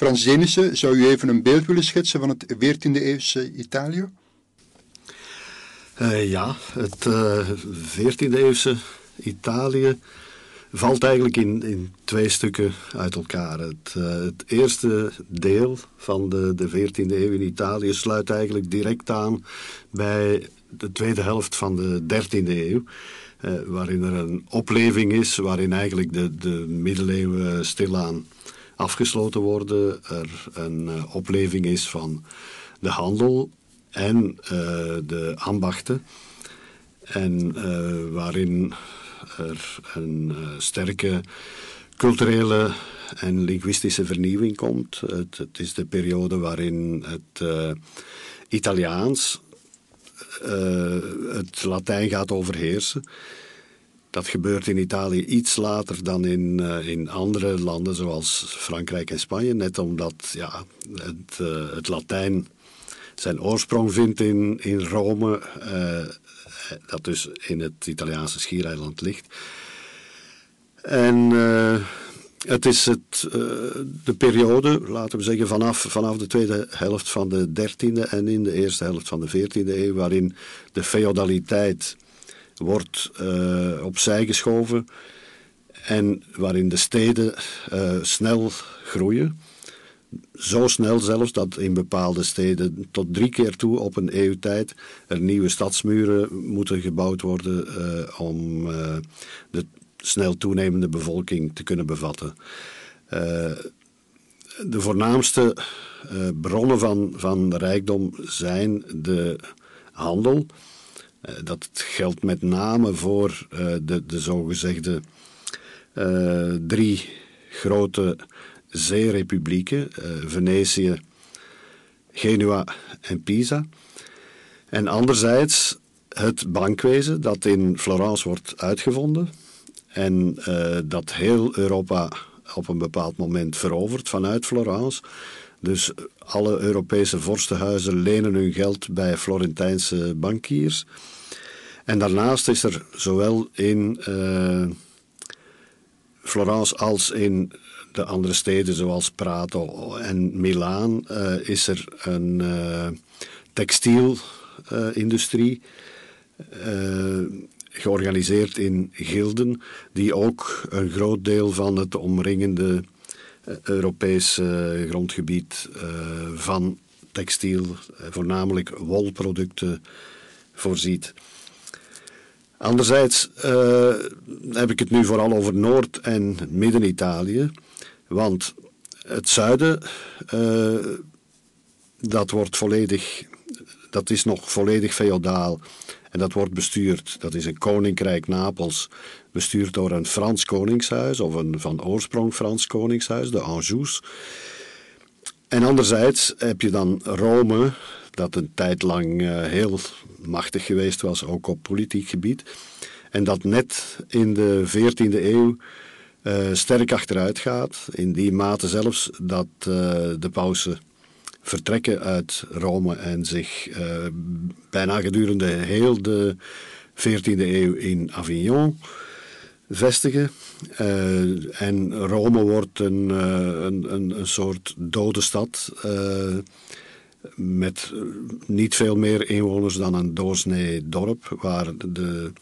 Frans zou u even een beeld willen schetsen van het 14e-eeuwse Italië? Uh, ja, het 14e-eeuwse Italië valt eigenlijk in, in twee stukken uit elkaar. Het, uh, het eerste deel van de, de 14e eeuw in Italië sluit eigenlijk direct aan bij de tweede helft van de 13e eeuw. Uh, waarin er een opleving is, waarin eigenlijk de, de middeleeuwen stilaan afgesloten worden. Er een uh, opleving is van de handel en de ambachten. En waarin er een sterke culturele en linguïstische vernieuwing komt. Het, is de periode waarin het Italiaans het Latijn gaat overheersen. Dat gebeurt in Italië iets later dan in, uh, in andere landen zoals Frankrijk en Spanje. Net omdat ja, het, het Latijn zijn oorsprong vindt in, in Rome dat dus in het Italiaanse schiereiland ligt. En het is het, de periode, laten we zeggen, vanaf, vanaf de tweede helft van de 13e en in de eerste helft van de 14e eeuw, waarin de feodaliteit wordt uh, opzij geschoven en waarin de steden snel groeien. Zo snel zelfs dat in bepaalde steden tot drie keer toe op een eeuwtijd er nieuwe stadsmuren moeten gebouwd worden uh, om de snel toenemende bevolking te kunnen bevatten. De voornaamste bronnen van, van rijkdom zijn de handel. Dat geldt met name voor de, de zogezegde drie grote zeerepublieken, Venetië, Genua en Pisa. En anderzijds het bankwezen dat in Florence wordt uitgevonden en dat heel Europa op een bepaald moment verovert vanuit Florence. Dus alle Europese vorstenhuizen lenen hun geld bij Florentijnse bankiers. En daarnaast is er zowel in uh, Florence als in de andere steden zoals Prato en Milaan uh, is er een uh, textielindustrie georganiseerd in gilden die ook een groot deel van het omringende Europese grondgebied van textiel, voornamelijk wolproducten, voorziet. Anderzijds heb ik het nu vooral over Noord- en Midden-Italië. Want het zuiden, uh, dat wordt volledig, dat is nog volledig feodaal. En dat wordt bestuurd, dat is een koninkrijk Napels, bestuurd door een Frans koningshuis, of een van oorsprong Frans koningshuis, de Anjous. En anderzijds heb je dan Rome, dat een tijd lang uh, heel machtig geweest was, ook op politiek gebied. En dat net in de 14e eeuw uh, sterk achteruit gaat. In die mate zelfs dat uh, de pausen vertrekken uit Rome en zich bijna gedurende heel de 14e eeuw in Avignon vestigen. en Rome wordt een, een, een, soort dode stad met niet veel meer inwoners dan een doorsnee dorp, waar de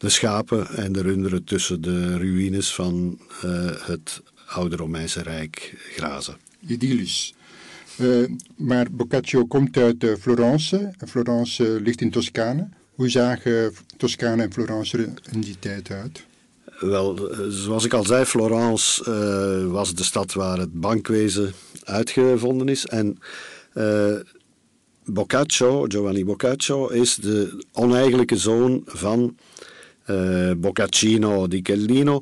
de schapen en de runderen tussen de ruïnes van uh, het oude Romeinse Rijk grazen. Idyllisch. Uh, maar Boccaccio komt uit Florence. Florence ligt in Toscane. Hoe zagen Toscane en Florence er in die tijd uit? Wel, zoals ik al zei, Florence was de stad waar het bankwezen uitgevonden is. En Boccaccio, Giovanni Boccaccio, is de oneigenlijke zoon van uh, Boccaccino di Kellino,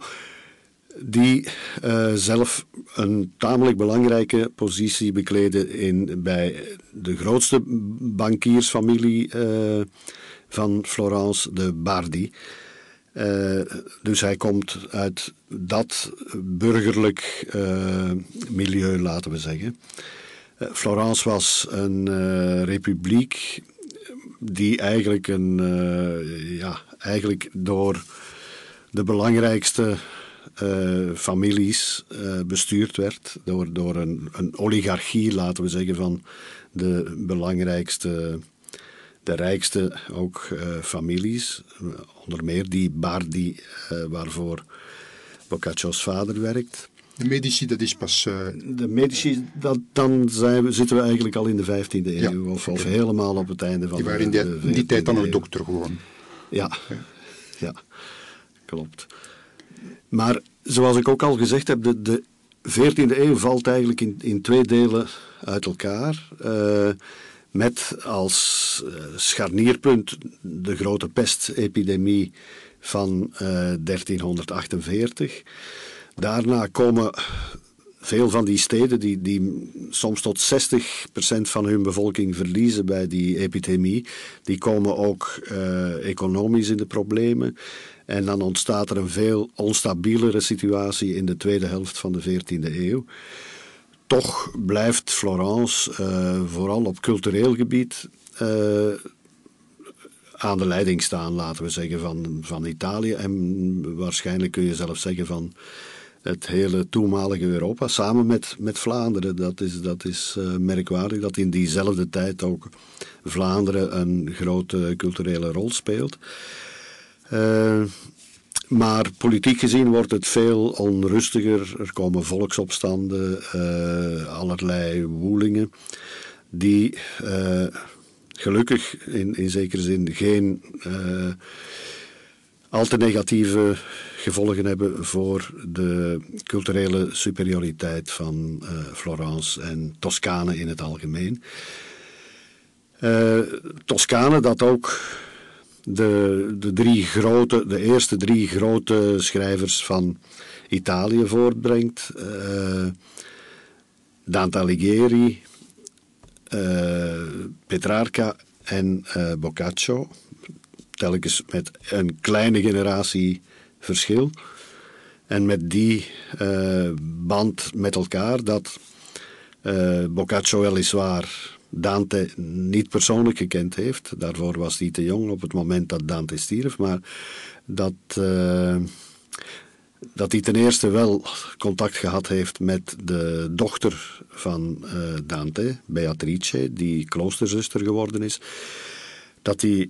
die uh, zelf een tamelijk belangrijke positie bekleden in, bij de grootste bankiersfamilie van Florence, de Bardi. dus hij komt uit dat burgerlijk milieu, laten we zeggen. Florence was een republiek die eigenlijk een, ja, eigenlijk door de belangrijkste families bestuurd werd. Door, door een, een oligarchie, laten we zeggen, van de belangrijkste de rijkste ook families, onder meer die Bardi, waarvoor Boccaccio's vader werkt. De medici, dat is pas... Uh... De medici, dat, dan zijn we, zitten we eigenlijk al in de 15e eeuw. of, of, helemaal op het einde van die waren de, in, die, die tijd dan een dokter gewoon. Ja. ja, ja. klopt. Maar zoals ik ook al gezegd heb, de, de 14e eeuw valt eigenlijk in, in twee delen uit elkaar. Uh, met als uh, scharnierpunt de grote pestepidemie van 1348. Daarna komen veel van die steden die, die soms tot 60% van hun bevolking verliezen bij die epidemie, die komen ook uh, economisch in de problemen. En dan ontstaat er een veel onstabielere situatie in de tweede helft van de 14e eeuw. Toch blijft Florence uh, vooral op cultureel gebied uh, aan de leiding staan, laten we zeggen, van, van Italië. En waarschijnlijk kun je zelfs zeggen van het hele toenmalige Europa, samen met, met Vlaanderen. Dat is, dat is uh, merkwaardig dat in diezelfde tijd ook Vlaanderen een grote culturele rol speelt. Uh, maar politiek gezien wordt het veel onrustiger. Er komen volksopstanden, uh, allerlei woelingen, die gelukkig in, in zekere zin geen al te negatieve gevolgen hebben voor de culturele superioriteit van uh, Florence en Toscane in het algemeen. Uh, Toscane dat ook de, de, drie grote, de eerste drie grote schrijvers van Italië voortbrengt. Uh, Dante Alighieri, Petrarca en Boccaccio telkens met een kleine generatie verschil. En met die uh, band met elkaar dat uh, Boccaccio weliswaar Dante niet persoonlijk gekend heeft. Daarvoor was hij te jong op het moment dat Dante stierf. Maar dat, uh, dat hij ten eerste wel contact gehad heeft met de dochter van Dante, Beatrice, die kloosterzuster geworden is. Dat hij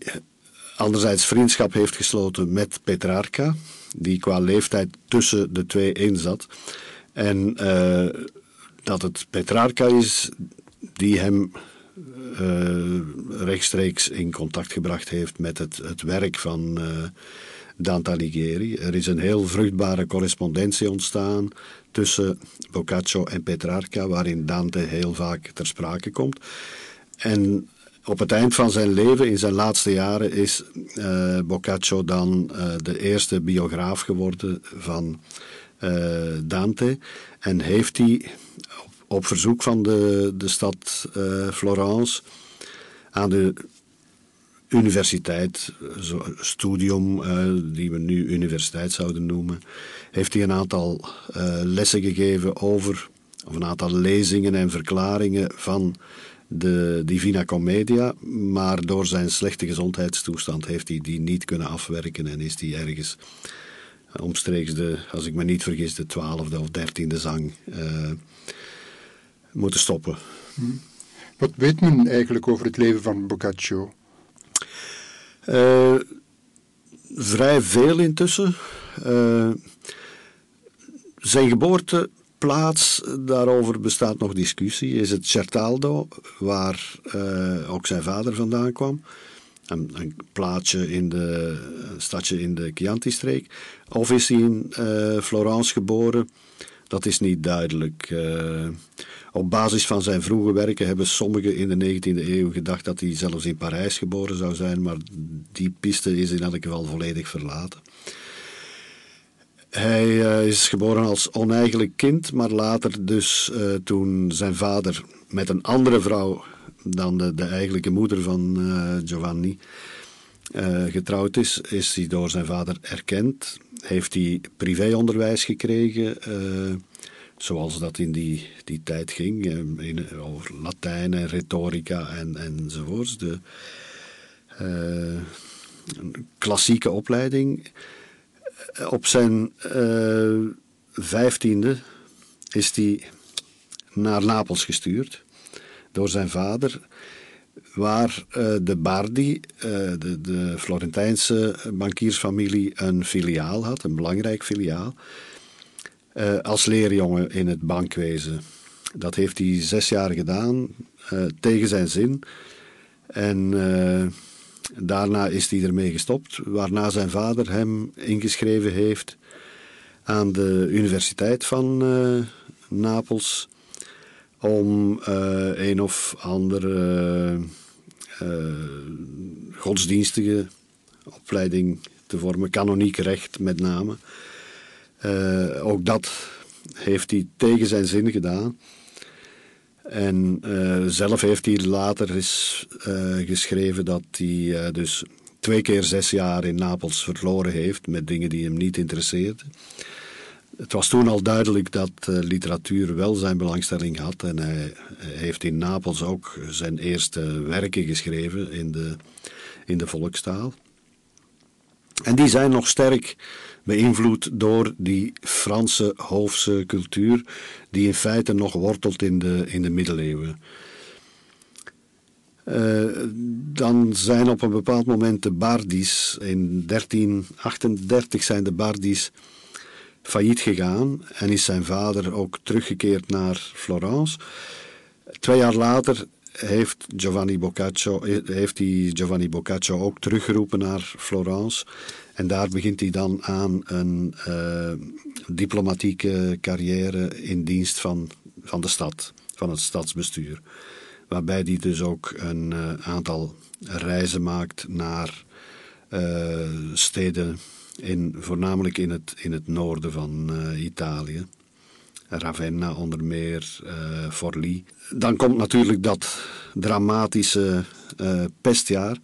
anderzijds vriendschap heeft gesloten met Petrarca, die qua leeftijd tussen de twee in zat. En uh, dat het Petrarca is die hem uh, rechtstreeks in contact gebracht heeft met het, het werk van uh, Dante Alighieri. Er is een heel vruchtbare correspondentie ontstaan tussen Boccaccio en Petrarca, waarin Dante heel vaak ter sprake komt. En op het eind van zijn leven, in zijn laatste jaren, is uh, Boccaccio dan uh, de eerste biograaf geworden van uh, Dante. En heeft hij op, verzoek van de, de stad Florence aan de universiteit, studium, die we nu universiteit zouden noemen, heeft hij een aantal lessen gegeven over, of een aantal lezingen en verklaringen van de Divina Commedia, maar door zijn slechte gezondheidstoestand heeft hij die niet kunnen afwerken en is hij ergens omstreeks de, als ik me niet vergis, de twaalfde of dertiende zang uh, moeten stoppen. Hmm. Wat weet men eigenlijk over het leven van Boccaccio? Uh, vrij veel intussen. Uh, zijn geboorte plaats, daarover bestaat nog discussie, is het Certaldo, waar uh, ook zijn vader vandaan kwam. Een, een plaatsje in de een stadje in de Chianti-streek. Of is hij in uh, Florence geboren? Dat is niet duidelijk. Uh, op basis van zijn vroege werken hebben sommigen in de 19e eeuw gedacht dat hij zelfs in Parijs geboren zou zijn, maar die piste is in elk geval volledig verlaten. Hij uh, is geboren als oneigenlijk kind, maar later dus uh, toen zijn vader met een andere vrouw dan de, de eigenlijke moeder van uh, Giovanni getrouwd is, is hij door zijn vader erkend. Heeft hij privéonderwijs gekregen, zoals dat in die, die tijd ging, in, over Latijn en retorica en, enzovoorts. De klassieke opleiding op zijn uh, vijftiende is hij naar Napels gestuurd door zijn vader, waar uh, de Bardi, de, de Florentijnse bankiersfamilie, een filiaal had, een belangrijk filiaal, als leerjongen in het bankwezen. Dat heeft hij zes jaar gedaan, tegen zijn zin. En daarna is hij ermee gestopt, waarna zijn vader hem ingeschreven heeft aan de Universiteit van Napels om uh, een of andere uh, godsdienstige opleiding te vormen, kanoniek recht met name. Uh, ook dat heeft hij tegen zijn zin gedaan. En zelf heeft hij later eens geschreven dat hij dus twee keer zes jaar in Napels verloren heeft met dingen die hem niet interesseerden. Het was toen al duidelijk dat literatuur wel zijn belangstelling had. En hij, heeft in Napels ook zijn eerste werken geschreven in de, in de volkstaal. En die zijn nog sterk beïnvloed door die Franse hoofdse cultuur, die in feite nog wortelt in de, in de middeleeuwen. Uh, dan zijn op een bepaald moment de Bardis, in 1338 zijn de Bardis failliet gegaan en is zijn vader ook teruggekeerd naar Florence. Twee jaar later heeft Giovanni Boccaccio, heeft hij Giovanni Boccaccio ook teruggeroepen naar Florence. En daar begint hij dan aan een uh, diplomatieke carrière in dienst van, van de stad, van het stadsbestuur. Waarbij hij dus ook een uh, aantal reizen maakt naar steden in, voornamelijk in het, in het noorden van Italië. Ravenna onder meer, uh, Forlì. Dan komt natuurlijk dat dramatische uh, pestjaar.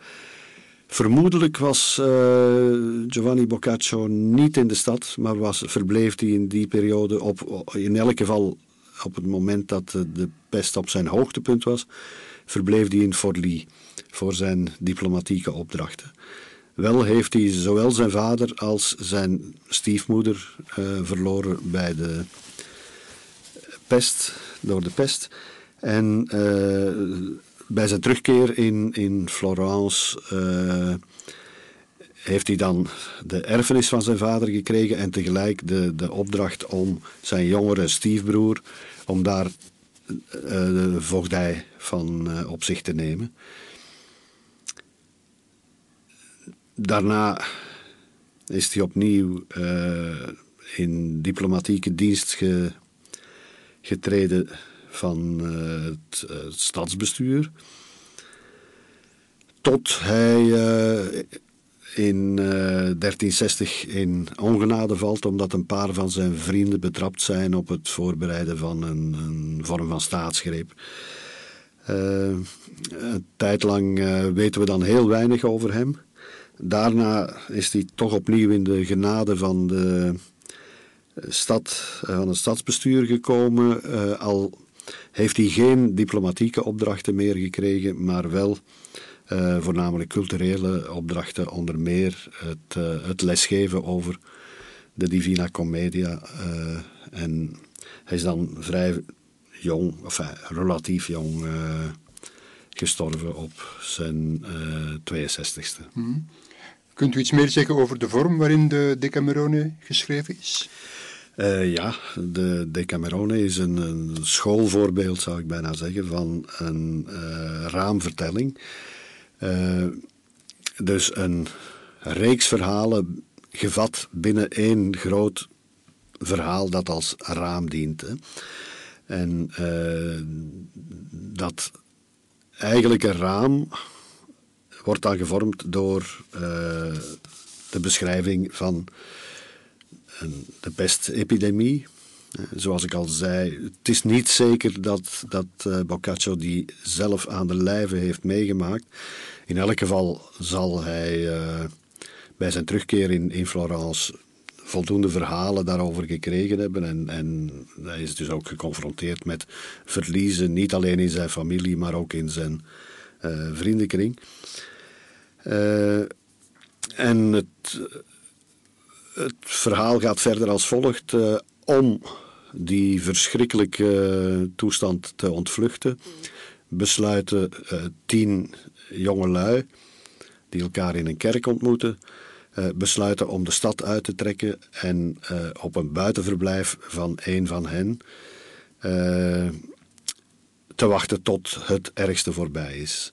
Vermoedelijk was Giovanni Boccaccio niet in de stad, maar was, verbleef hij in die periode op, in elk geval op het moment dat de pest op zijn hoogtepunt was, verbleef hij in Forlì voor zijn diplomatieke opdrachten. Wel heeft hij zowel zijn vader als zijn stiefmoeder verloren bij de pest, door de pest. En uh, bij zijn terugkeer in, in Florence uh, heeft hij dan de erfenis van zijn vader gekregen en tegelijk de, de opdracht om zijn jongere stiefbroer, om daar de voogdij van op zich te nemen. daarna is hij opnieuw uh, in diplomatieke dienst ge, getreden van het, uh, het, stadsbestuur. Tot hij in 1360 in ongenade valt, omdat een paar van zijn vrienden betrapt zijn op het voorbereiden van een, een vorm van staatsgreep. een tijd lang weten we dan heel weinig over hem. Daarna is hij toch opnieuw in de genade van de eh, stad, eh, van het stadsbestuur gekomen. Uh, al heeft hij geen diplomatieke opdrachten meer gekregen, maar wel uh, voornamelijk culturele opdrachten, onder meer het, het lesgeven over de Divina Commedia. en hij is dan vrij jong, of relatief jong, gestorven op zijn 62ste. Mm. Kunt u iets meer zeggen over de vorm waarin de Decamerone geschreven is? Uh, ja, de Decamerone is een, schoolvoorbeeld, zou ik bijna zeggen, van een uh, raamvertelling. Uh, dus een reeks verhalen gevat binnen één groot verhaal dat als raam dient. Hè. En dat eigenlijk een raam wordt dan gevormd door de beschrijving van de pestepidemie. Uh, zoals ik al zei, het is niet zeker dat, dat uh, Boccaccio die zelf aan de lijve heeft meegemaakt. In elk geval zal hij bij zijn terugkeer in, in Florence voldoende verhalen daarover gekregen hebben. En, en hij is dus ook geconfronteerd met verliezen, niet alleen in zijn familie, maar ook in zijn uh, vriendenkring. En het, het verhaal gaat verder als volgt. Uh, om die verschrikkelijke toestand te ontvluchten, besluiten uh, tien jongelui die elkaar in een kerk ontmoeten, besluiten om de stad uit te trekken en op een buitenverblijf van een van hen te wachten tot het ergste voorbij is.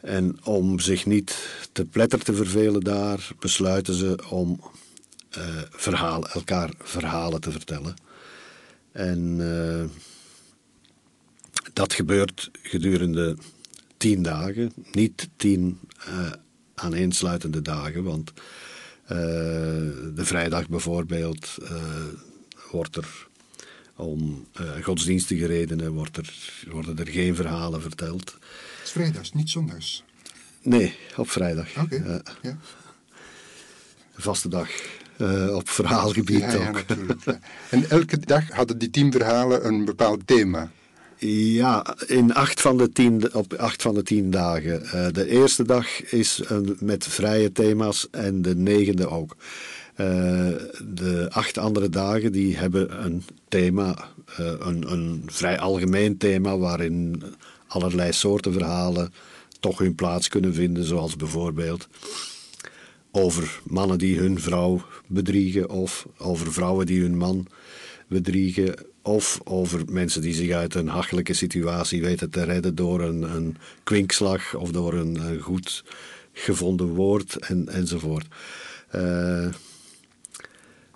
En om zich niet te pletter te vervelen daar, besluiten ze om uh, verhaal, elkaar verhalen te vertellen. En uh, dat gebeurt gedurende tien dagen, niet tien uh, aaneensluitende dagen, want de vrijdag bijvoorbeeld wordt er om godsdienstige redenen wordt er, worden er geen verhalen verteld. Het is vrijdags, niet zondags. Nee, op vrijdag. Oké. Ja. Vaste dag. Uh, op verhaalgebied ja, ook. Ja, natuurlijk. En elke dag hadden die tien verhalen een bepaald thema. Ja, in acht van de tien, op acht van de tien dagen. Uh, de eerste dag is een, met vrije thema's en de negende ook. Uh, de acht andere dagen die hebben een thema, een, een vrij algemeen thema waarin allerlei soorten verhalen toch hun plaats kunnen vinden, zoals bijvoorbeeld over mannen die hun vrouw bedriegen, of over vrouwen die hun man bedriegen, of over mensen die zich uit een hachelijke situatie weten te redden door een, een kwinkslag of door een, goed gevonden woord en, enzovoort. Uh,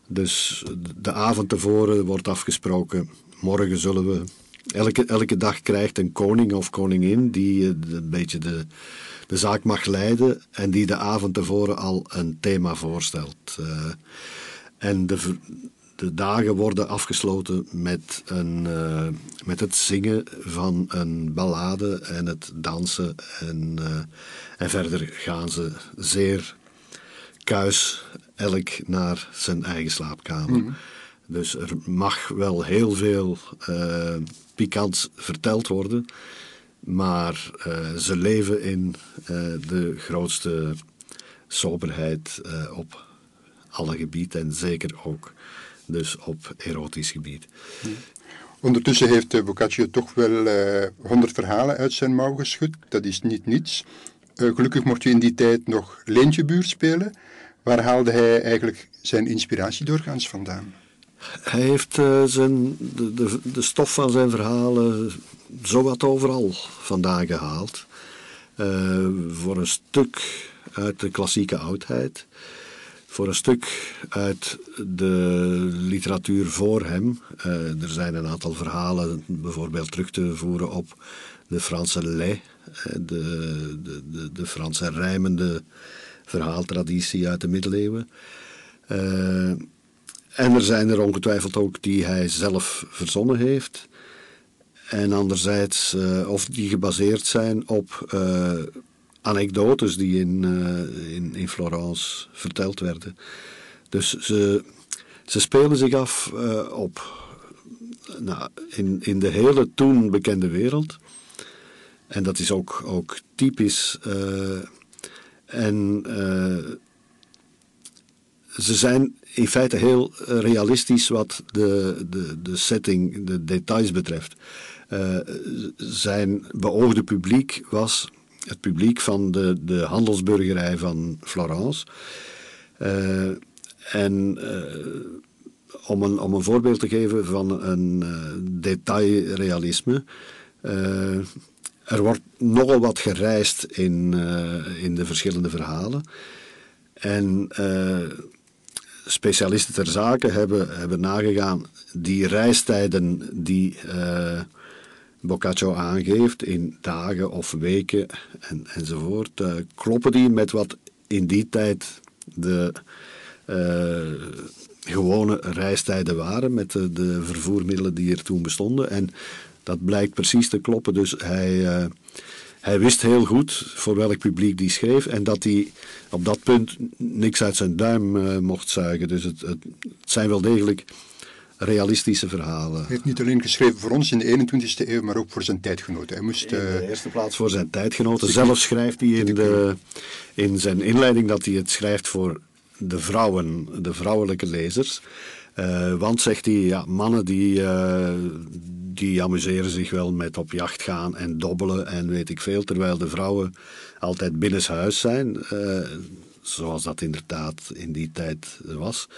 dus de avond tevoren wordt afgesproken, morgen zullen we Elke, elke dag krijgt een koning of koningin die eh, een beetje de, de zaak mag leiden en die de avond tevoren al een thema voorstelt. Uh, en de, de dagen worden afgesloten met, een, uh, met het zingen van een ballade en het dansen. En, uh, en verder gaan ze zeer kuis elk naar zijn eigen slaapkamer. Mm. Dus er mag wel heel veel uh, pikants verteld worden. Maar uh, ze leven in uh, de grootste soberheid op alle gebieden. En zeker ook dus op erotisch gebied. Ondertussen heeft Boccaccio toch wel honderd verhalen uit zijn mouw geschud. Dat is niet niets. gelukkig mocht je in die tijd nog Leentjebuurt spelen. Waar haalde hij eigenlijk zijn inspiratie doorgaans vandaan? Hij heeft uh, zijn, de, de, de, stof van zijn verhalen zowat overal vandaan gehaald. Uh, voor een stuk uit de klassieke oudheid. Voor een stuk uit de literatuur voor hem. Uh, er zijn een aantal verhalen bijvoorbeeld terug te voeren op de Franse. De, de, de, de Franse rijmende verhaaltraditie uit de middeleeuwen. En er zijn er ongetwijfeld ook die hij zelf verzonnen heeft. En anderzijds, uh, of die gebaseerd zijn op uh, anekdotes die in, uh, in, in Florence verteld werden. Dus ze, ze spelen zich af op, nou, in, in de hele toen bekende wereld. En dat is ook, ook typisch. en ze zijn in feite heel eh, realistisch wat de, de, de setting, de details betreft. Uh, zijn beoogde publiek was het publiek van de, de handelsburgerij van Florence. Uh, en om, een, om een voorbeeld te geven van een detailrealisme. er wordt nogal wat gereisd in, in de verschillende verhalen. En specialisten ter zake hebben, hebben nagegaan die reistijden die uh, Boccaccio aangeeft in dagen of weken en, enzovoort, uh, kloppen die met wat in die tijd de uh, gewone reistijden waren met de, de, vervoermiddelen die er toen bestonden. En dat blijkt precies te kloppen. Dus hij hij wist heel goed voor welk publiek die schreef en dat hij op dat punt niks uit zijn duim uh, mocht zuigen. Dus het, het, zijn wel degelijk realistische verhalen. Hij heeft niet alleen geschreven voor ons in de 21ste eeuw, maar ook voor zijn tijdgenoten. Hij moest, in de eh, eerste plaats voor zijn tijdgenoten. Zelf schrijft hij in, de, in zijn inleiding dat hij het schrijft voor de vrouwen, de vrouwelijke lezers. Want, zegt hij, ja, mannen die, die amuseren zich wel met op jacht gaan en dobbelen en weet ik veel, terwijl de vrouwen altijd binnenshuis zijn, zoals dat inderdaad in die tijd was.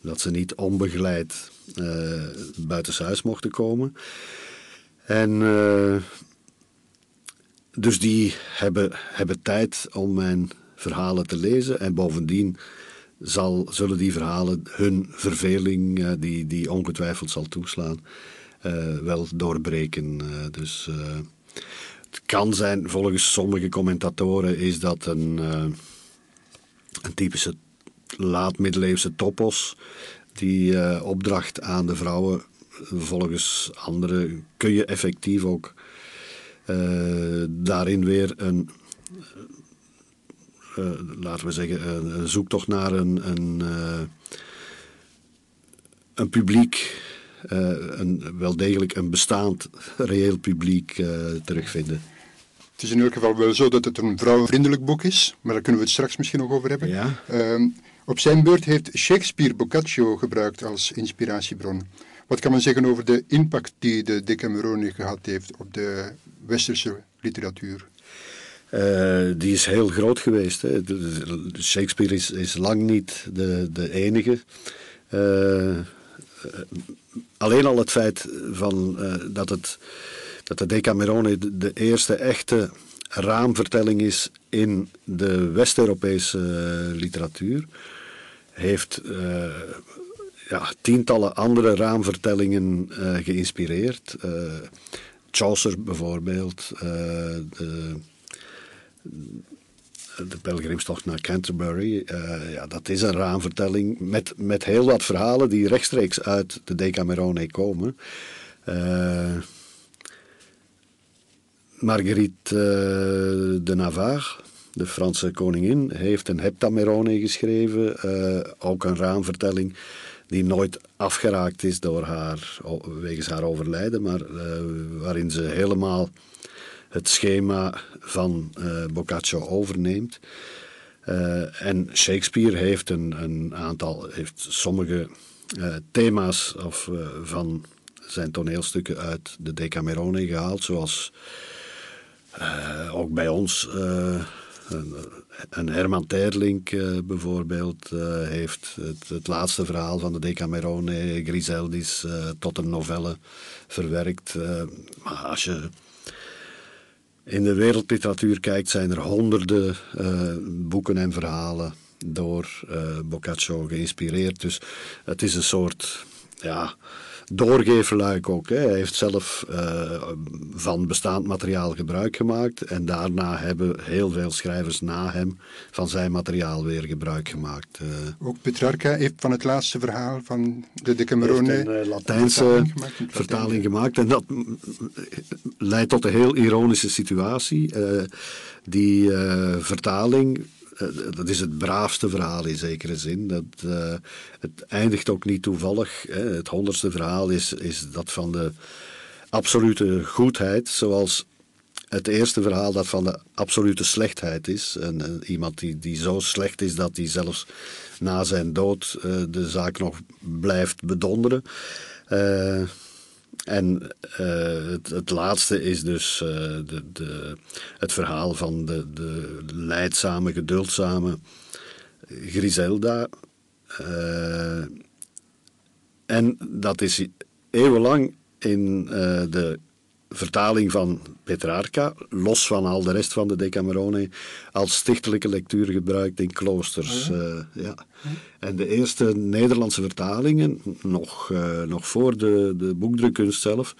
Dat ze niet onbegeleid uh, buitenshuis mochten komen. En dus die hebben, hebben tijd om mijn verhalen te lezen. En bovendien zal, zullen die verhalen hun verveling, uh, die, die ongetwijfeld zal toeslaan, uh, wel doorbreken. Uh, dus het kan zijn, volgens sommige commentatoren, is dat een, een typische laat-middeleeuwse topos die opdracht aan de vrouwen. Volgens anderen kun je effectief ook daarin weer een, uh, laten we zeggen, een, zoektocht naar een, een, uh, een publiek, een, wel degelijk een bestaand reëel publiek terugvinden. Het is in elk geval wel zo dat het een vrouwenvriendelijk boek is, maar daar kunnen we het straks misschien nog over hebben. Ja. Ehm, op zijn beurt heeft Shakespeare Boccaccio gebruikt als inspiratiebron. Wat kan men zeggen over de impact die de Decamerone gehad heeft op de westerse literatuur? Uh, die is heel groot geweest. Hè. Shakespeare is, is lang niet de, de enige. Uh, alleen al het feit van, uh, dat, het, dat de Decamerone de, eerste echte raamvertelling is in de West-Europese literatuur, heeft ja, tientallen andere raamvertellingen geïnspireerd. Chaucer bijvoorbeeld, de, de pelgrimstocht naar Canterbury. Uh, ja, dat is een raamvertelling met, met heel wat verhalen die rechtstreeks uit de Decamerone komen. Uh, Marguerite de Navarre, de Franse koningin, heeft een Heptamerone geschreven. ook een raamvertelling die nooit afgeraakt is door haar, wegens haar overlijden, maar waarin ze helemaal het schema van uh, Boccaccio overneemt. Uh, en Shakespeare heeft een, een, aantal, heeft sommige thema's of, van zijn toneelstukken uit de Decamerone gehaald, zoals ook bij ons een Herman Terlink uh, bijvoorbeeld heeft het, het, laatste verhaal van de Decamerone Griseldis tot een novelle verwerkt. maar als je in de wereldliteratuur kijkt, zijn er honderden boeken en verhalen door Boccaccio geïnspireerd. Dus het is een soort ja, doorgeefluik ook. Hè. Hij heeft zelf uh, van bestaand materiaal gebruik gemaakt. En daarna hebben heel veel schrijvers na hem van zijn materiaal weer gebruik gemaakt. Uh, ook Petrarca heeft van het laatste verhaal van de Decamerone... een uh, Latijnse vertaling gemaakt, En dat leidt tot een heel ironische situatie. die vertaling eh, dat is het braafste verhaal in zekere zin. Dat, uh, het eindigt ook niet toevallig. Hè. Het honderdste verhaal is, is dat van de absolute goedheid, zoals het eerste verhaal dat van de absolute slechtheid is. En, iemand die, die zo slecht is dat hij zelfs na zijn dood de zaak nog blijft bedonderen. En uh, het, laatste is dus uh, de, de, het verhaal van de, de leidzame, geduldzame Griselda. Uh, en dat is eeuwenlang in de vertaling van Petrarca, los van al de rest van de Decamerone, als stichtelijke lectuur gebruikt in kloosters. Oh ja. Uh, ja. En de eerste Nederlandse vertalingen, nog, uh, nog voor de, de boekdrukkunst zelf,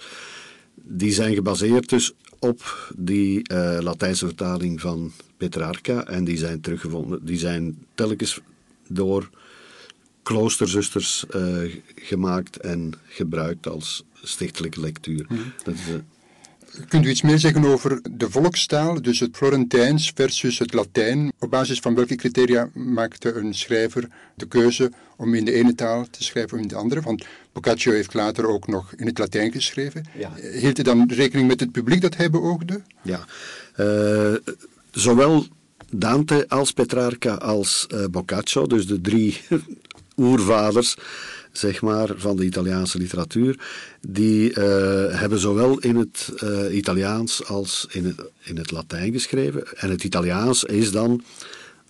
die zijn gebaseerd dus op die uh, Latijnse vertaling van Petrarca en die zijn teruggevonden. Die zijn telkens door kloosterzusters gemaakt en gebruikt als stichtelijke lectuur. Dat is, Kunt u iets meer zeggen over de volkstaal, dus het Florentijns versus het Latijn? Op basis van welke criteria maakte een schrijver de keuze om in de ene taal te schrijven of in de andere? Want Boccaccio heeft later ook nog in het Latijn geschreven. Ja. Hield hij dan rekening met het publiek dat hij beoogde? Ja, uh, zowel Dante als Petrarca als uh, Boccaccio, dus de drie oervaders zeg maar, van de Italiaanse literatuur, die hebben zowel in het Italiaans als in het, in het Latijn geschreven. En het Italiaans is dan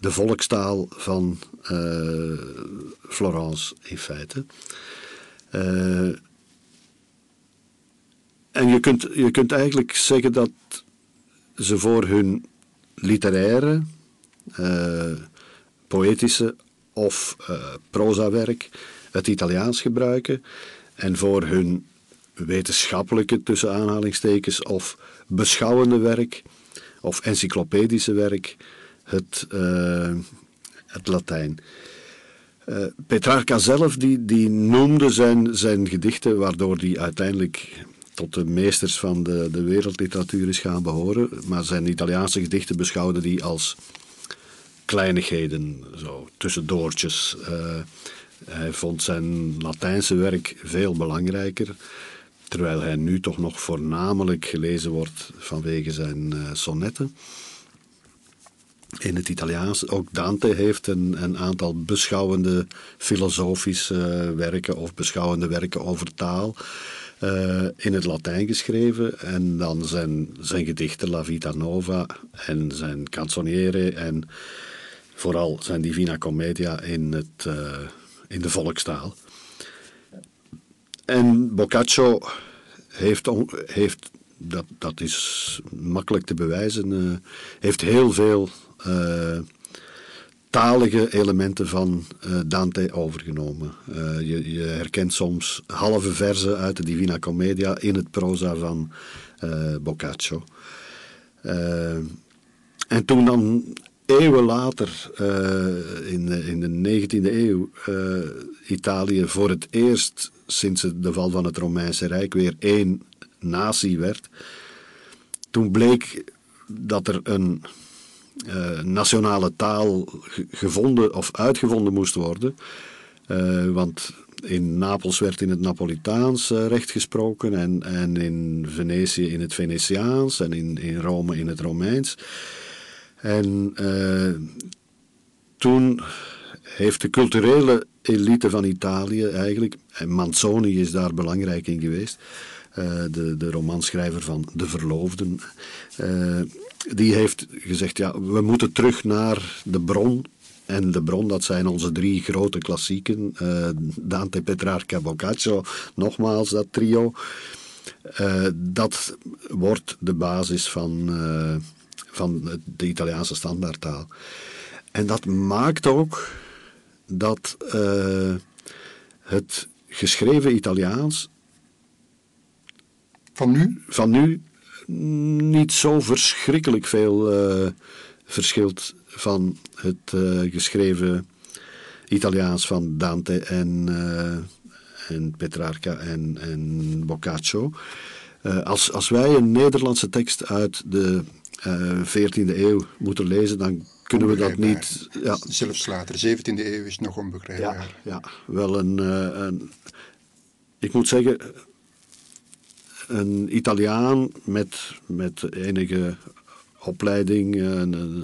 de volkstaal van Florence in feite. en je kunt, je kunt eigenlijk zeggen dat ze voor hun literaire, poëtische of prozawerk het Italiaans gebruiken en voor hun wetenschappelijke, tussen aanhalingstekens, of beschouwende werk of encyclopedische werk het, uh, het Latijn. Uh, Petrarca zelf die, die noemde zijn, zijn gedichten, waardoor hij uiteindelijk tot de meesters van de, de wereldliteratuur is gaan behoren. Maar zijn Italiaanse gedichten beschouwde hij als kleinigheden, zo tussendoortjes. Uh, hij vond zijn Latijnse werk veel belangrijker, terwijl hij nu toch nog voornamelijk gelezen wordt vanwege zijn uh, sonnetten. In het Italiaans, ook Dante heeft een, een aantal beschouwende filosofische werken of beschouwende werken over taal. Uh, in het Latijn geschreven. En dan zijn, zijn gedichten La Vita Nova en zijn canzoniere en vooral zijn Divina Commedia in, het, uh, in de volkstaal. En Boccaccio heeft, heeft dat, dat is makkelijk te bewijzen, uh, heeft heel veel talige elementen van uh, Dante overgenomen. Je, je, herkent soms halve verzen uit de Divina Commedia in het proza van Boccaccio. en toen dan eeuwen later, in, de, in de 19e eeuw, Italië voor het eerst sinds de val van het Romeinse Rijk weer één natie werd, toen bleek dat er een uh, nationale taal gevonden of uitgevonden moest worden. Uh, want in Napels werd in het Napolitaans uh, recht gesproken en, en in Venetië in het Venetiaans en in, in Rome in het Romeins. En toen heeft de culturele elite van Italië eigenlijk, en Manzoni is daar belangrijk in geweest, de, de romanschrijver van De Verloofden, die heeft gezegd, ja, we moeten terug naar de bron. En de bron, dat zijn onze drie grote klassieken. Dante, Petrarca, Boccaccio, nogmaals dat trio. Dat wordt de basis van, van de Italiaanse standaardtaal. En dat maakt ook dat het geschreven Italiaans van nu, van nu niet zo verschrikkelijk veel uh, verschilt van het uh, geschreven Italiaans van Dante en, en Petrarca en, en Boccaccio. als, als wij een Nederlandse tekst uit de 14e eeuw moeten lezen, dan kunnen we dat niet. Ja. Zelfs later, 17e eeuw is nog onbegrijpbaar. Ja, ja wel een, een. Ik moet zeggen, een Italiaan met, met enige opleiding. Uh,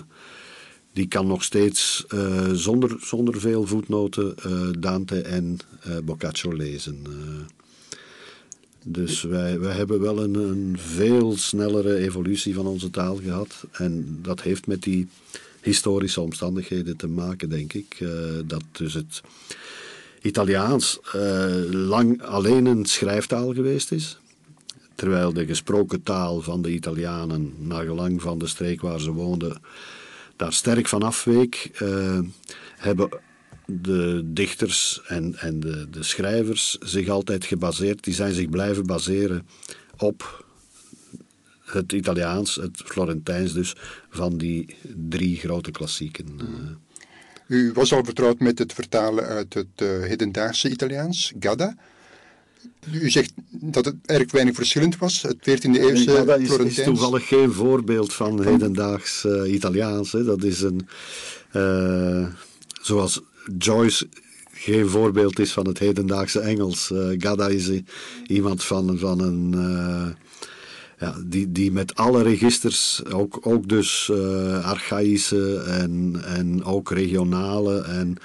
die kan nog steeds uh, zonder, zonder veel voetnoten uh, Dante en Boccaccio lezen. Dus wij, wij hebben wel een, een veel snellere evolutie van onze taal gehad. En dat heeft met die historische omstandigheden te maken, denk ik. dat dus het Italiaans lang alleen een schrijftaal geweest is terwijl de gesproken taal van de Italianen, naar gelang van de streek waar ze woonden, daar sterk van afweek, uh, hebben de dichters en, en de, de schrijvers zich altijd gebaseerd, die zijn zich blijven baseren op het Italiaans, het Florentijns dus, van die drie grote klassieken. Eh. U was al vertrouwd met het vertalen uit het uh, hedendaagse Italiaans, Gadda. U zegt dat het erg weinig verschillend was, het 14e eeuwse ja, dat is, is, toevallig geen voorbeeld van hedendaags uh, Italiaans. Hè. Dat is een, uh, zoals Joyce geen voorbeeld is van het hedendaagse Engels. Uh, Gadda is iemand van, van een... ja, die, die met alle registers, ook, ook dus archaïsche en, en ook regionale en,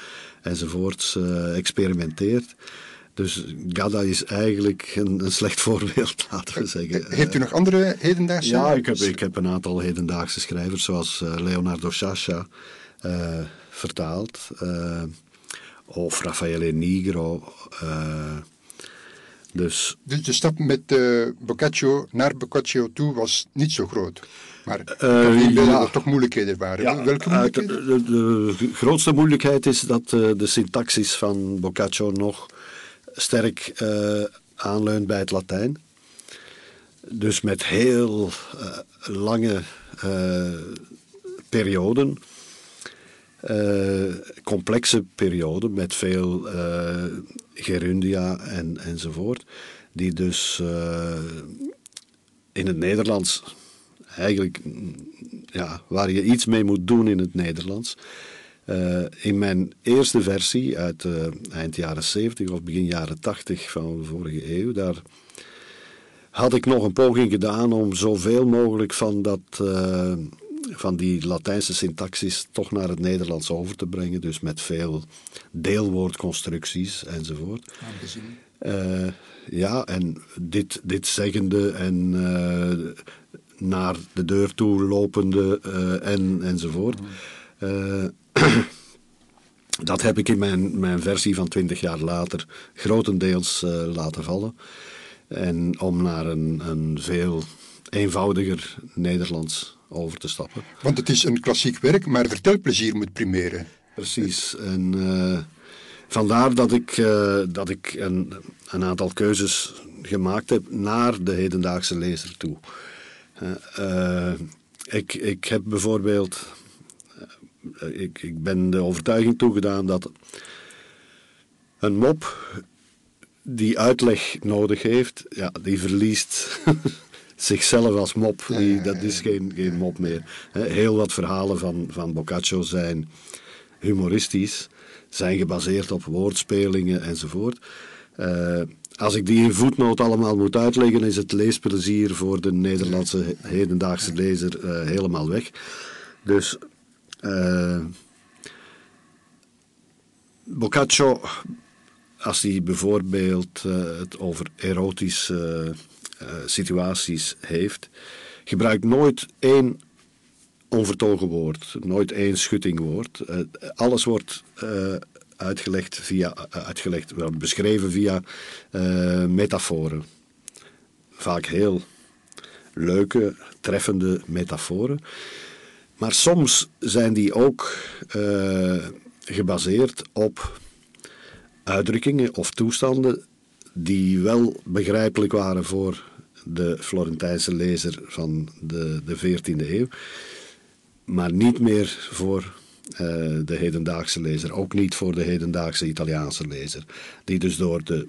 enzovoorts, experimenteert. Dus Gada is eigenlijk een, een slecht voorbeeld, laten we zeggen. Heeft u nog andere hedendaagse? Ja, ik heb, ik heb een aantal hedendaagse schrijvers, zoals uh, Leonardo Sciascia, uh, vertaald. Uh, of Raffaele Nigro. dus, dus de stap met Boccaccio naar Boccaccio toe was niet zo groot? Maar uh, ja, er toch moeilijkheden waren. Ja, Welke moeilijkheden? De, de, de, grootste moeilijkheid is dat de syntaxis van Boccaccio nog sterk aanleunt bij het Latijn. Dus met heel lange perioden, complexe perioden met veel gerundia en, enzovoort, die dus in het Nederlands eigenlijk ja, waar je iets mee moet doen in het Nederlands. In mijn eerste versie uit eind jaren 70 of begin jaren 80 van de vorige eeuw, daar had ik nog een poging gedaan om zoveel mogelijk van, dat, van die Latijnse syntaxis toch naar het Nederlands over te brengen. Dus met veel deelwoordconstructies enzovoort. ja, en dit, dit zeggende en naar de deur toe lopende uh, en, enzovoort. Uh, dat heb ik in mijn, mijn versie van 20 jaar later grotendeels uh, laten vallen. En om naar een, een veel eenvoudiger Nederlands over te stappen. Want het is een klassiek werk, maar vertelplezier moet primeren. Precies. En vandaar dat ik, dat ik een, een aantal keuzes gemaakt heb naar de hedendaagse lezer toe. Uh, ik, ik heb bijvoorbeeld. Ik, ik ben de overtuiging toegedaan dat een mop die uitleg nodig heeft, ja, die verliest zichzelf als mop. Die, dat is geen, geen mop meer. Heel wat verhalen van, van Boccaccio zijn humoristisch, zijn gebaseerd op woordspelingen enzovoort. Uh, als ik die in voetnoot allemaal moet uitleggen, is het leesplezier voor de Nederlandse hedendaagse lezer uh, helemaal weg. Dus uh, Boccaccio, als hij bijvoorbeeld uh, het over erotische situaties heeft, gebruikt nooit één onvertogen woord, nooit één schuttingwoord. alles wordt uitgelegd via, uitgelegd, beschreven via metaforen. Vaak heel leuke, treffende metaforen. Maar soms zijn die ook gebaseerd op uitdrukkingen of toestanden die wel begrijpelijk waren voor de Florentijnse lezer van de, de 14e eeuw, maar niet meer voor uh, de hedendaagse lezer. Ook niet voor de hedendaagse Italiaanse lezer. Die dus door de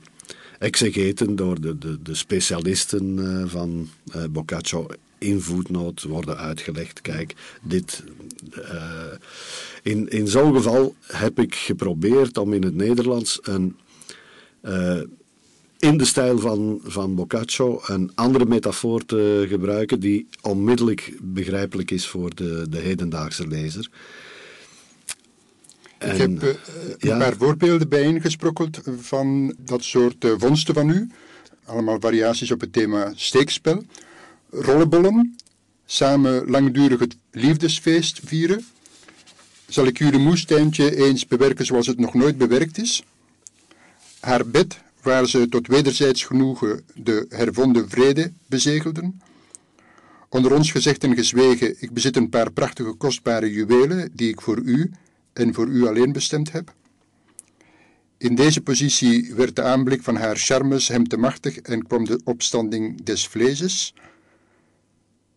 exegeten, door de, de, de specialisten uh, van uh, Boccaccio in voetnoot worden uitgelegd. Kijk, dit. in in zo'n geval heb ik geprobeerd om in het Nederlands een in de stijl van, van Boccaccio een andere metafoor te gebruiken die onmiddellijk begrijpelijk is voor de, de hedendaagse lezer. Ik heb uh, een paar voorbeelden bijeengesprokkeld van dat soort uh, vondsten van u. Allemaal variaties op het thema steekspel. Rollenbollen, samen langdurig het liefdesfeest vieren. Zal ik u een moestuintje eens bewerken zoals het nog nooit bewerkt is? Haar bed, waar ze tot wederzijds genoegen de hervonden vrede bezegelden. Onder ons gezegd en gezwegen, ik bezit een paar prachtige kostbare juwelen die ik voor u en voor u alleen bestemd heb? In deze positie werd de aanblik van haar charmes hem te machtig en kwam de opstanding des vleeses.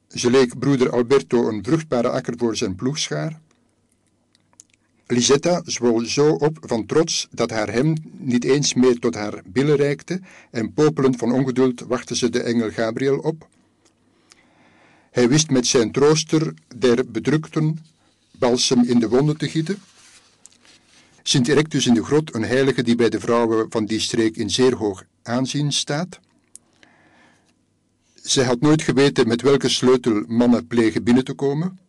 Ze leek broeder Alberto een vruchtbare akker voor zijn ploegschaar. Lisetta zwol zo op van trots dat haar hem niet eens meer tot haar billen reikte en popelend van ongeduld wachtte ze de engel Gabriel op. Hij wist met zijn trooster der bedrukten balsem in de wonden te gieten. Sint Erectus in de grot, een heilige die bij de vrouwen van die streek in zeer hoog aanzien staat. Zij had nooit geweten met welke sleutel mannen plegen binnen te komen.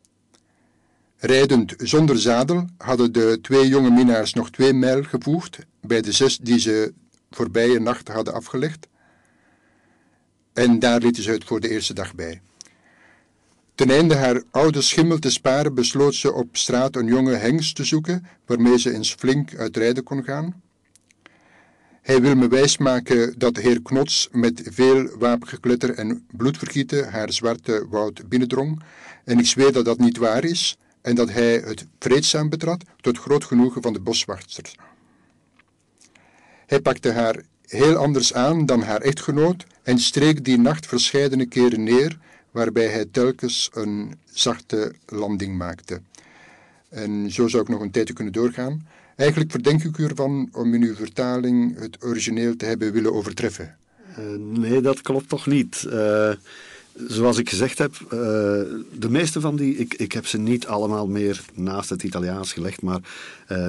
Rijdend zonder zadel hadden de twee jonge minnaars nog twee mijl gevoegd bij de zes die ze voorbije nacht hadden afgelegd. En daar lieten ze het voor de eerste dag bij. Ten einde haar oude schimmel te sparen, besloot ze op straat een jonge hengst te zoeken, waarmee ze eens flink uit rijden kon gaan. Hij wil me wijsmaken dat de heer Knots met veel wapengekletter en bloedvergieten haar zwarte woud binnendrong, en ik zweer dat dat niet waar is, en dat hij het vreedzaam betrad, tot groot genoegen van de boswachters. Hij pakte haar heel anders aan dan haar echtgenoot en streek die nacht verscheidene keren neer, waarbij hij telkens een zachte landing maakte. En zo zou ik nog een tijdje kunnen doorgaan. Eigenlijk verdenk ik u ervan om in uw vertaling het origineel te hebben willen overtreffen. Uh, nee, dat klopt toch niet. Uh, zoals ik gezegd heb, uh, de meeste van die, ik, ik heb ze niet allemaal meer naast het Italiaans gelegd, maar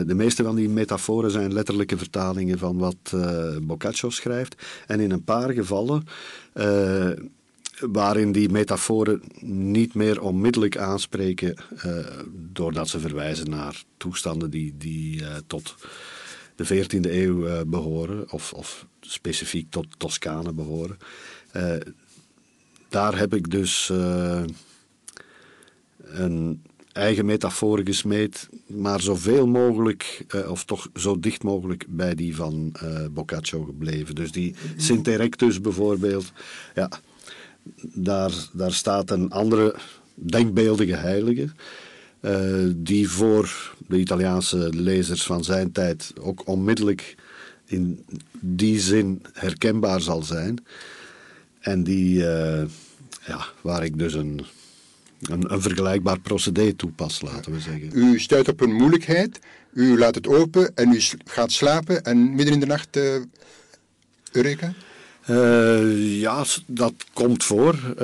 de meeste van die metaforen zijn letterlijke vertalingen van wat Boccaccio schrijft. En in een paar gevallen waarin die metaforen niet meer onmiddellijk aanspreken, doordat ze verwijzen naar toestanden die, die tot de 14e eeuw behoren, of, of specifiek tot Toscane behoren. Daar heb ik dus een eigen metafoor gesmeed, maar zoveel mogelijk, of toch zo dicht mogelijk bij die van Boccaccio gebleven. Dus die Sint Erectus bijvoorbeeld, ja, daar, daar staat een andere denkbeeldige heilige. Die voor de Italiaanse lezers van zijn tijd ook onmiddellijk in die zin herkenbaar zal zijn. En die, uh, ja, waar ik dus een, een, een, vergelijkbaar procedé toepas, laten we zeggen. U stuit op een moeilijkheid, u laat het open en u gaat slapen en midden in de nacht, uh, Eureka? Uh, ja, dat komt voor.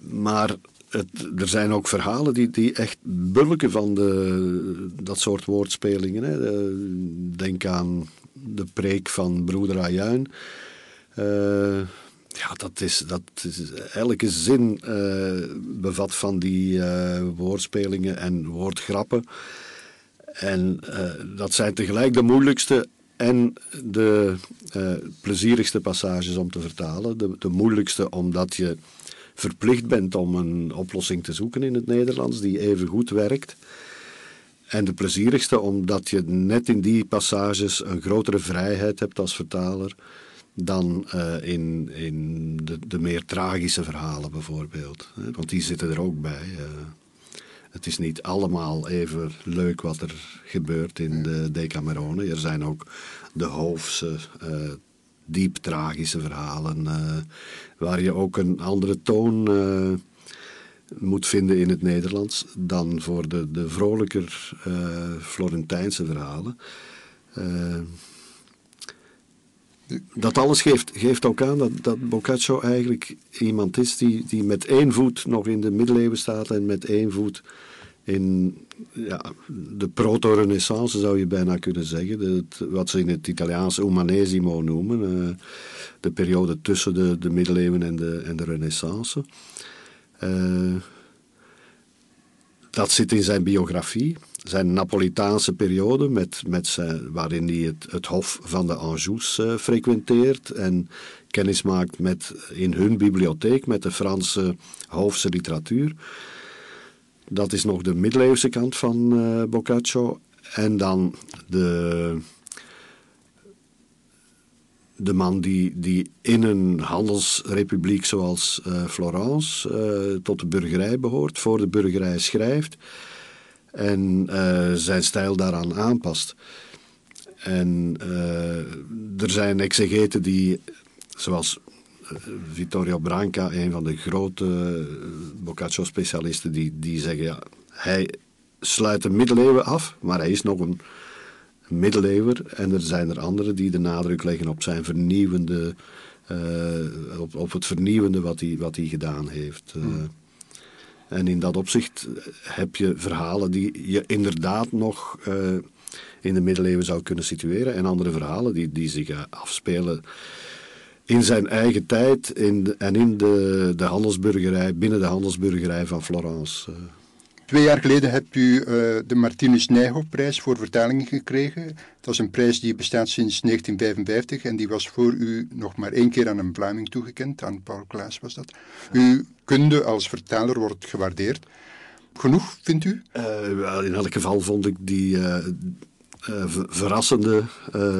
Maar het, er zijn ook verhalen die, die echt bulken van de, dat soort woordspelingen. Hè. denk aan de preek van broeder Ajuin. Uh, ja, dat is, dat is, elke zin bevat van die woordspelingen en woordgrappen. En dat zijn tegelijk de moeilijkste en de plezierigste passages om te vertalen. De, de moeilijkste omdat je verplicht bent om een oplossing te zoeken in het Nederlands die even goed werkt. En de plezierigste omdat je net in die passages een grotere vrijheid hebt als vertaler dan uh, in, in de, de, meer tragische verhalen bijvoorbeeld. Want die zitten er ook bij. Uh het is niet allemaal even leuk wat er gebeurt in de Decamerone. Er zijn ook de hoofdse, uh, diep tragische verhalen, waar je ook een andere toon moet vinden in het Nederlands dan voor de, de vrolijker Florentijnse verhalen. Dat alles geeft, geeft ook aan dat, dat Boccaccio eigenlijk iemand is die, die met één voet nog in de middeleeuwen staat en met één voet in ja, de proto-renaissance zou je bijna kunnen zeggen. wat ze in het Italiaans umanesimo noemen. Uh, de periode tussen de, de middeleeuwen en de, en de renaissance. Uh, dat zit in zijn biografie. Zijn Napolitaanse periode, met, met waarin hij het, hof van de Anjous uh, frequenteert en kennis maakt met, in hun bibliotheek met de Franse hoofdse literatuur. Dat is nog de middeleeuwse kant van uh, Boccaccio. En dan de, de man die, die in een handelsrepubliek zoals uh, Florence tot de burgerij behoort, voor de burgerij schrijft en zijn stijl daaraan aanpast. En er zijn exegeten die, zoals Vittorio Branca, een van de grote eh, Boccaccio-specialisten, die, die zeggen, ja, hij sluit de middeleeuwen af, maar hij is nog een middeleeuwer. En er zijn er anderen die de nadruk leggen op zijn vernieuwende, op, op het vernieuwende wat hij, wat hij gedaan heeft. Uh, En in dat opzicht heb je verhalen die je inderdaad nog uh, in de middeleeuwen zou kunnen situeren. En andere verhalen die, die zich afspelen in zijn eigen tijd in en in de, de handelsburgerij, binnen de handelsburgerij van Florence. Twee jaar geleden hebt u uh, de Martinus Nijhoffprijs voor vertalingen gekregen. Dat is een prijs die bestaat sinds 1955 en die was voor u nog maar één keer aan een Vlaming toegekend, aan Paul Klaas was dat. Uw kunde als vertaler wordt gewaardeerd. Genoeg, vindt u? Uh, in elk geval vond ik die uh, verrassende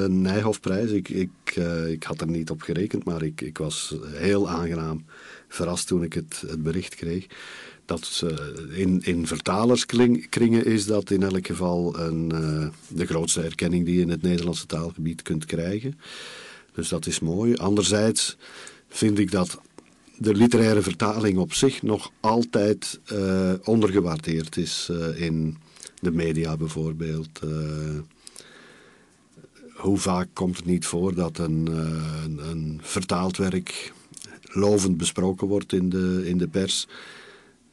Nijhoffprijs. Ik, ik, ik had er niet op gerekend, maar ik, ik was heel aangenaam verrast toen ik het, het bericht kreeg dat uh, in, in vertalerskringen is dat in elk geval een, uh, de grootste erkenning die je in het Nederlandse taalgebied kunt krijgen. Dus dat is mooi. Anderzijds vind ik dat de literaire vertaling op zich nog altijd uh, ondergewaardeerd is in de media bijvoorbeeld. hoe vaak komt het niet voor dat een, een, een vertaald werk lovend besproken wordt in de, in de pers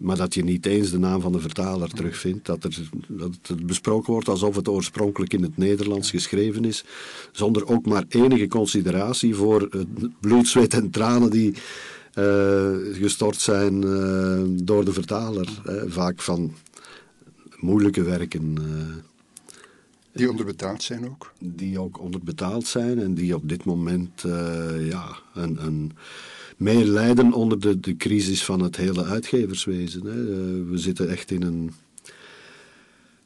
maar dat je niet eens de naam van de vertaler terugvindt. Dat, er, dat het besproken wordt alsof het oorspronkelijk in het Nederlands geschreven is. Zonder ook maar enige consideratie voor het bloed, zweet en tranen die uh, gestort zijn uh, door de vertaler. vaak van moeilijke werken. Uh, die onderbetaald zijn ook? Die ook onderbetaald zijn en die op dit moment ja, een, een meer lijden onder de, de crisis van het hele uitgeverswezen. Hè. Eh, we zitten echt in een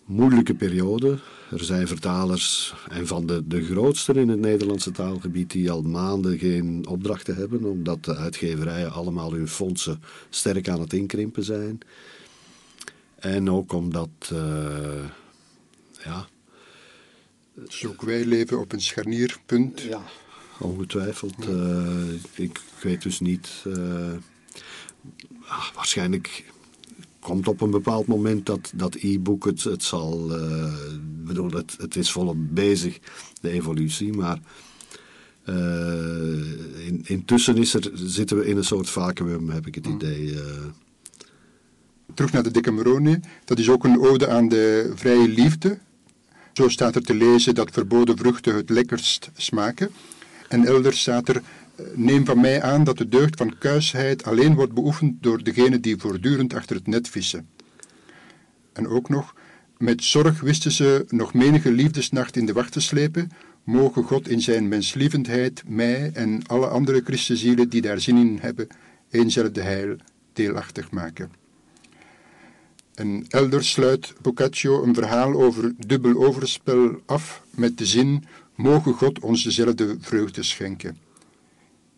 moeilijke periode. Er zijn vertalers, en van de, de grootste in het Nederlandse taalgebied, die al maanden geen opdrachten hebben, omdat de uitgeverijen allemaal hun fondsen sterk aan het inkrimpen zijn. En ook omdat, uh, ja. Dus ook wij leven op een scharnierpunt. Ja, ongetwijfeld. Uh, ik weet dus niet. Uh, waarschijnlijk komt op een bepaald moment dat, dat e-book het, het zal. Uh, bedoel, het, het is volop bezig, de evolutie, maar. in, intussen is er, zitten we in een soort vacuüm, heb ik het mm. idee. Terug naar de Decamerone. Dat is ook een ode aan de vrije liefde. Zo staat er te lezen dat verboden vruchten het lekkerst smaken. En elders staat er, neem van mij aan dat de deugd van kuisheid alleen wordt beoefend door degene die voortdurend achter het net vissen. En ook nog, met zorg wisten ze nog menige liefdesnacht in de wacht te slepen, mogen God in zijn menslievendheid mij en alle andere christenzielen die daar zin in hebben, eenzelfde heil deelachtig maken. En elders sluit Boccaccio een verhaal over dubbel overspel af met de zin Mogen God ons dezelfde vreugde schenken.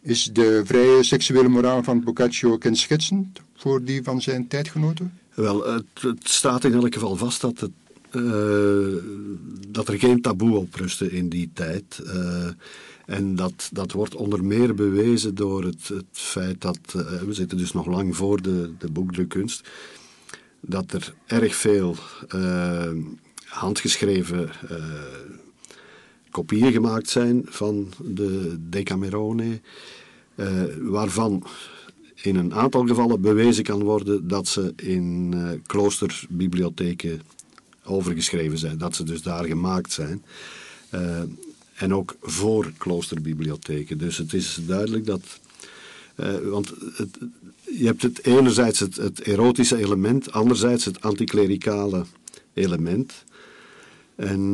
Is de vrije seksuele moraal van Boccaccio kenschetsend voor die van zijn tijdgenoten? Wel, het, staat in elk geval vast dat, het, uh, dat er geen taboe op rustte in die tijd. Uh, en dat, dat wordt onder meer bewezen door het, het feit dat, uh, we zitten dus nog lang voor de, de boekdrukkunst, dat er erg veel handgeschreven kopieën gemaakt zijn van de Decamerone, uh, waarvan in een aantal gevallen bewezen kan worden dat ze in uh, kloosterbibliotheken overgeschreven zijn, dat ze dus daar gemaakt zijn. Uh, en ook voor kloosterbibliotheken. Dus het is duidelijk dat. want het, je hebt het enerzijds het, het erotische element, anderzijds het anticlericale element. En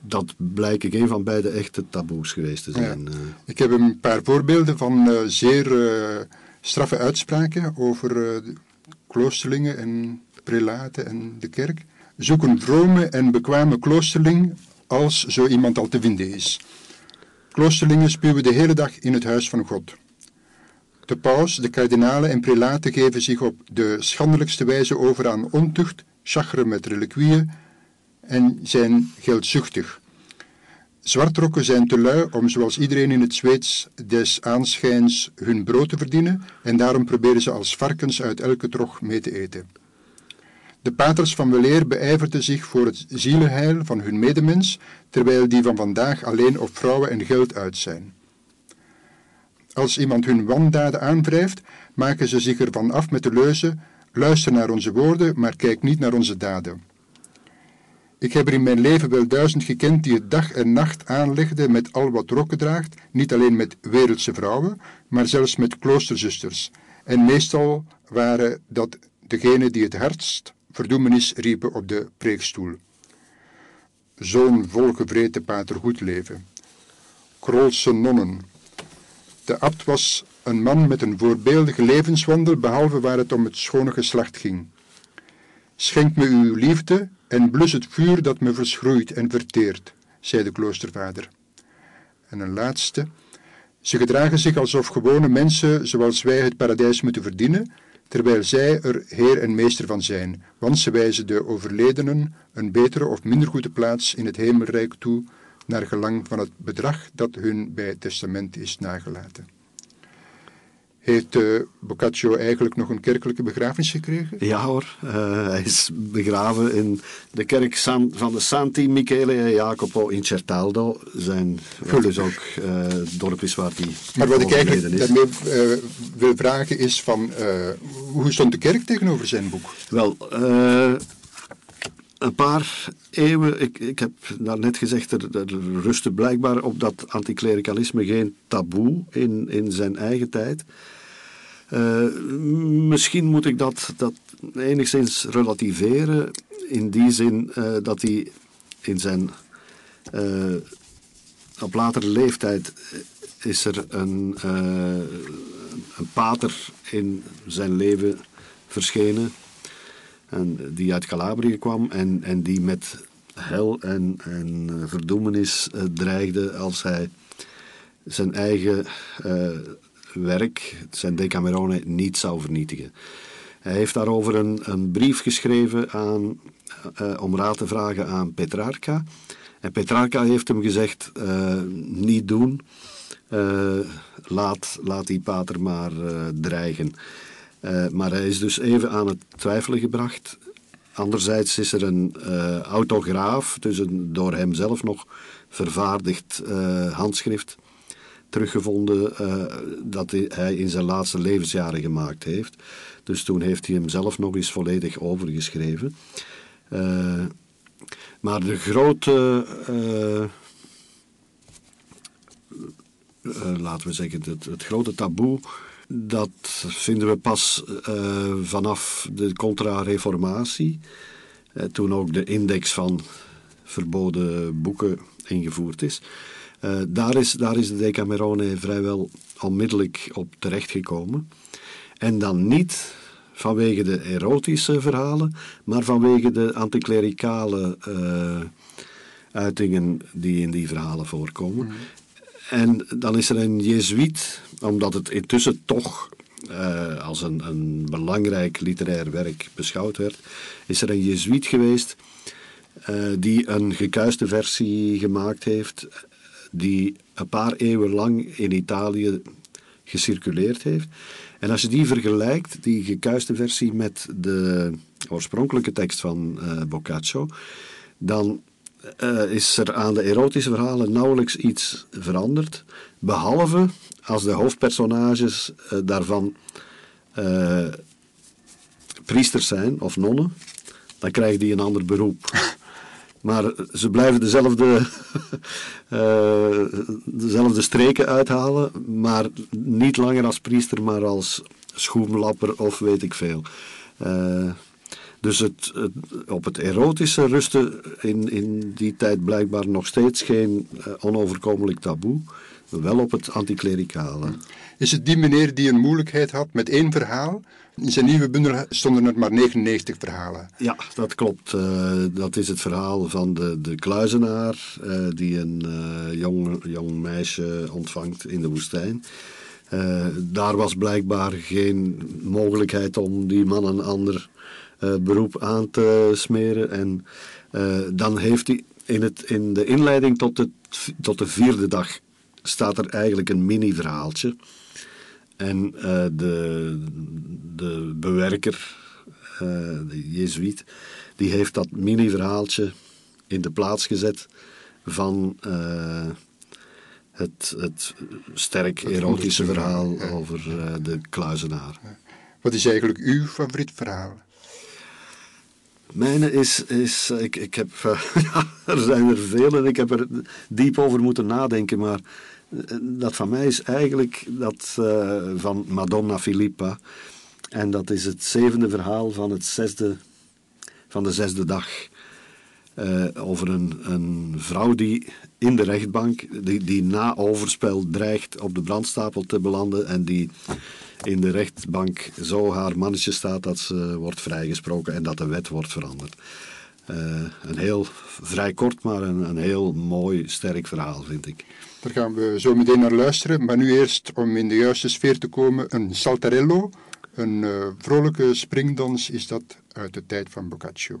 dat blijkt geen van beide echte taboes geweest te zijn. Ja. Eh. Ik heb een paar voorbeelden van uh, zeer uh, straffe uitspraken over kloosterlingen en prelaten en de kerk. Zoek een vrome en bekwame kloosterling als zo iemand al te vinden is. Kloosterlingen spuwen de hele dag in het huis van God. De paus, de kardinalen en prelaten geven zich op de schandelijkste wijze over aan ontucht, chagre met reliquieën, en zijn geldzuchtig. Zwartrokken zijn te lui om zoals iedereen in het Zweeds des aanschijns hun brood te verdienen en daarom proberen ze als varkens uit elke trog mee te eten. De paters van weleer beijverden zich voor het zielenheil van hun medemens, terwijl die van vandaag alleen op vrouwen en geld uit zijn. Als iemand hun wandaden aanwrijft, maken ze zich ervan af met de leuze: luister naar onze woorden, maar kijk niet naar onze daden. Ik heb er in mijn leven wel duizend gekend die het dag en nacht aanlegden met al wat rokken draagt, niet alleen met wereldse vrouwen, maar zelfs met kloosterzusters. En meestal waren dat degene die het hardst verdoemenis riepen op de preekstoel. Zo'n volgevreten pater Goedleven. Krolse nonnen. De abt was een man met een voorbeeldige levenswandel, behalve waar het om het schone geslacht ging. Schenk me uw liefde en blus het vuur dat me verschroeit en verteert, zei de kloostervader. En een laatste. Ze gedragen zich alsof gewone mensen zoals wij het paradijs moeten verdienen, terwijl zij er heer en meester van zijn, want ze wijzen de overledenen een betere of minder goede plaats in het hemelrijk toe, naar gelang van het bedrag dat hun bij testament is nagelaten. Heeft uh, Boccaccio eigenlijk nog een kerkelijke begrafenis gekregen? Ja hoor, uh, hij is begraven in de kerk San, van de Santi Michele e Jacopo in Certaldo. Zijn, wat dus ook uh, het dorp is waar hij Maar wat ik eigenlijk daarmee wil vragen is van, hoe stond de kerk tegenover zijn boek? Wel, een paar eeuwen, ik, ik heb net gezegd, er, er rustte blijkbaar op dat anticlericalisme geen taboe in, in zijn eigen tijd. Uh, misschien moet ik dat, dat enigszins relativeren, in die zin uh, dat hij in zijn uh, op latere leeftijd is er een, een pater in zijn leven verschenen en die uit Calabrië kwam en, en die met hel en, en verdoemenis dreigde als hij zijn eigen werk, zijn Decamerone, niet zou vernietigen. Hij heeft daarover een, een brief geschreven aan, om raad te vragen aan Petrarca. En Petrarca heeft hem gezegd, niet doen, laat, laat die pater maar dreigen. Maar hij is dus even aan het twijfelen gebracht. Anderzijds is er een autograaf, dus een door hem zelf nog vervaardigd handschrift teruggevonden dat hij in zijn laatste levensjaren gemaakt heeft. Dus toen heeft hij hem zelf nog eens volledig overgeschreven. Maar de grote, laten we zeggen, het, het, grote taboe, dat vinden we pas vanaf de contra-reformatie. toen ook de index van verboden boeken ingevoerd is. Uh, daar, is, daar is de Decamerone vrijwel onmiddellijk op terechtgekomen. En dan niet vanwege de erotische verhalen, maar vanwege de anticlericale uitingen die in die verhalen voorkomen. Mhm. En dan is er een jezuïet, omdat het intussen toch uh, als een, een, belangrijk literair werk beschouwd werd, is er een jezuïet geweest uh, die een gekuiste versie gemaakt heeft die een paar eeuwen lang in Italië gecirculeerd heeft. En als je die vergelijkt, die gekuiste versie, met de oorspronkelijke tekst van uh, Boccaccio, dan uh, is er aan de erotische verhalen nauwelijks iets veranderd, behalve als de hoofdpersonages uh, daarvan priesters zijn of nonnen, dan krijgen die een ander beroep. Maar ze blijven dezelfde, dezelfde streken uithalen, maar niet langer als priester, maar als schoenlapper of weet ik veel. Dus het, het, op het erotische rustte in, in die tijd blijkbaar nog steeds geen uh, onoverkomelijk taboe, wel op het anticlericale. Is het die meneer die een moeilijkheid had met één verhaal? In zijn nieuwe bundel stonden er maar 99 verhalen. Ja, dat klopt. Uh, dat is het verhaal van de, de kluizenaar uh, die een jong, jong meisje ontvangt in de woestijn. daar was blijkbaar geen mogelijkheid om die man een ander beroep aan te smeren. En dan heeft hij in, het, in de inleiding tot, het, tot de vierde dag staat er eigenlijk een mini-verhaaltje. En uh, de, de bewerker, uh, de Jezuïet, die heeft dat mini-verhaaltje in de plaats gezet van uh, het, het sterk erotische verhaal over de kluizenaar. Wat is eigenlijk uw favoriet verhaal? Mijne is, is ik, ik heb, er zijn er veel en ik heb er diep over moeten nadenken, maar dat van mij is eigenlijk dat van Madonna Filippa. En dat is het zevende verhaal van, het zesde, van de zesde dag. Uh, over een, een, vrouw die in de rechtbank, die, die na overspel dreigt op de brandstapel te belanden en die in de rechtbank zo haar mannetje staat dat ze wordt vrijgesproken en dat de wet wordt veranderd. Uh, een heel vrij kort, maar een, een heel mooi, sterk verhaal, vind ik. Daar gaan we zo meteen naar luisteren, maar nu eerst om in de juiste sfeer te komen, een saltarello, een uh, vrolijke springdans is dat uit de tijd van Boccaccio.